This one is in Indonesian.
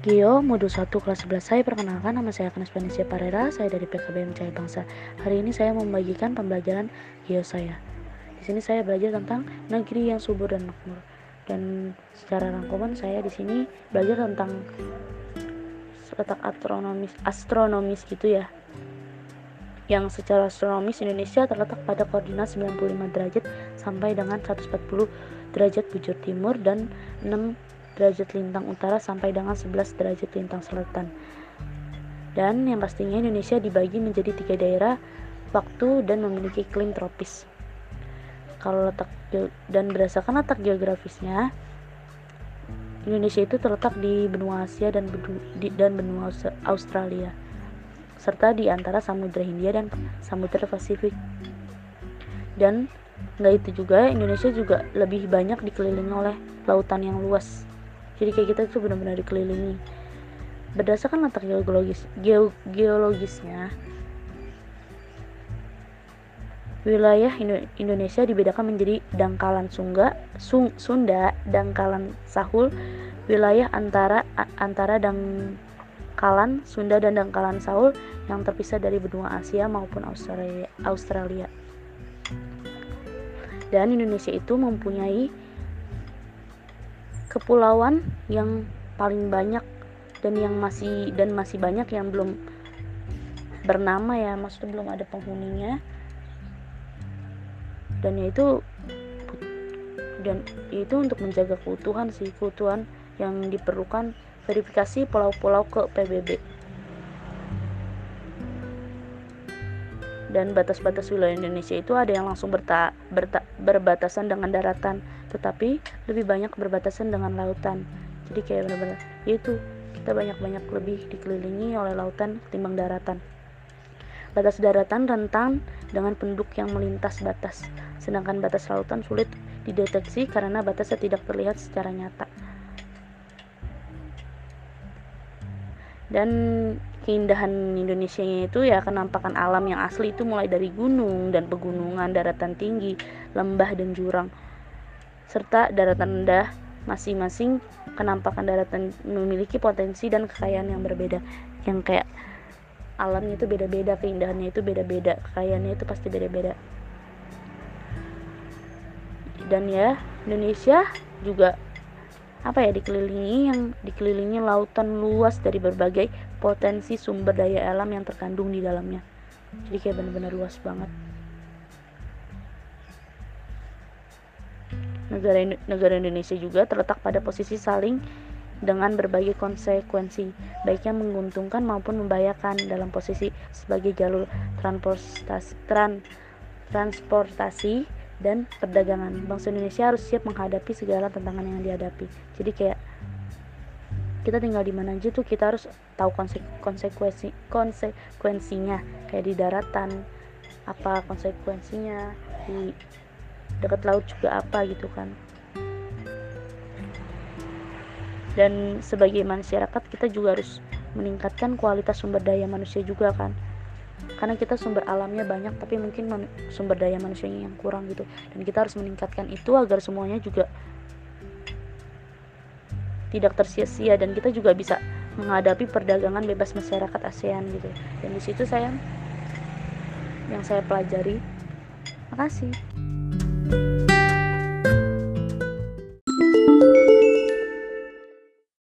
Geo, modul 1 kelas 11 saya perkenalkan nama saya Agnes Panesia Parera, saya dari PKBM Cahaya Bangsa. Hari ini saya membagikan pembelajaran Geo saya. Di sini saya belajar tentang negeri yang subur dan makmur. Dan secara rangkuman saya di sini belajar tentang letak astronomis astronomis gitu ya. Yang secara astronomis Indonesia terletak pada koordinat 95 derajat sampai dengan 140 derajat bujur timur dan 6 derajat lintang utara sampai dengan 11 derajat lintang selatan. Dan yang pastinya Indonesia dibagi menjadi tiga daerah waktu dan memiliki iklim tropis. Kalau letak dan berdasarkan letak geografisnya, Indonesia itu terletak di benua Asia dan dan benua Australia, serta di antara Samudra Hindia dan Samudra Pasifik. Dan nggak itu juga, Indonesia juga lebih banyak dikelilingi oleh lautan yang luas jadi kayak kita tuh benar-benar dikelilingi berdasarkan letak geologis geo, geologisnya wilayah Indonesia dibedakan menjadi dangkalan Sungga, Sung, Sunda, dangkalan Sahul, wilayah antara antara dangkalan Sunda dan dangkalan Sahul yang terpisah dari benua Asia maupun Australia. Australia. Dan Indonesia itu mempunyai kepulauan yang paling banyak dan yang masih dan masih banyak yang belum bernama ya maksudnya belum ada penghuninya. Dan yaitu dan itu untuk menjaga keutuhan sih keutuhan yang diperlukan verifikasi pulau-pulau ke PBB dan batas-batas wilayah Indonesia itu ada yang langsung berta, berta, berbatasan dengan daratan tetapi lebih banyak berbatasan dengan lautan. Jadi kayak benar-benar ya itu kita banyak-banyak lebih dikelilingi oleh lautan ketimbang daratan. Batas daratan rentang dengan penduduk yang melintas batas. Sedangkan batas lautan sulit dideteksi karena batasnya tidak terlihat secara nyata. Dan keindahan Indonesia itu ya kenampakan alam yang asli itu mulai dari gunung dan pegunungan, daratan tinggi, lembah dan jurang. Serta daratan rendah masing-masing kenampakan daratan memiliki potensi dan kekayaan yang berbeda. Yang kayak alamnya itu beda-beda keindahannya itu beda-beda kekayaannya itu pasti beda-beda. Dan ya Indonesia juga apa ya dikelilingi yang dikelilingi lautan luas dari berbagai potensi sumber daya alam yang terkandung di dalamnya. Jadi kayak benar-benar luas banget. Negara negara Indonesia juga terletak pada posisi saling dengan berbagai konsekuensi baik yang menguntungkan maupun membahayakan dalam posisi sebagai jalur transportasi tran, transportasi dan perdagangan. Bangsa Indonesia harus siap menghadapi segala tantangan yang dihadapi. Jadi kayak kita tinggal di mana aja tuh kita harus tahu konsekuensi konsekuensinya kayak di daratan apa konsekuensinya di dekat laut juga apa gitu kan dan sebagai masyarakat kita juga harus meningkatkan kualitas sumber daya manusia juga kan karena kita sumber alamnya banyak tapi mungkin sumber daya manusianya yang kurang gitu. Dan kita harus meningkatkan itu agar semuanya juga tidak tersia-sia. Dan kita juga bisa menghadapi perdagangan bebas masyarakat ASEAN gitu. Dan di situ saya yang saya pelajari. Makasih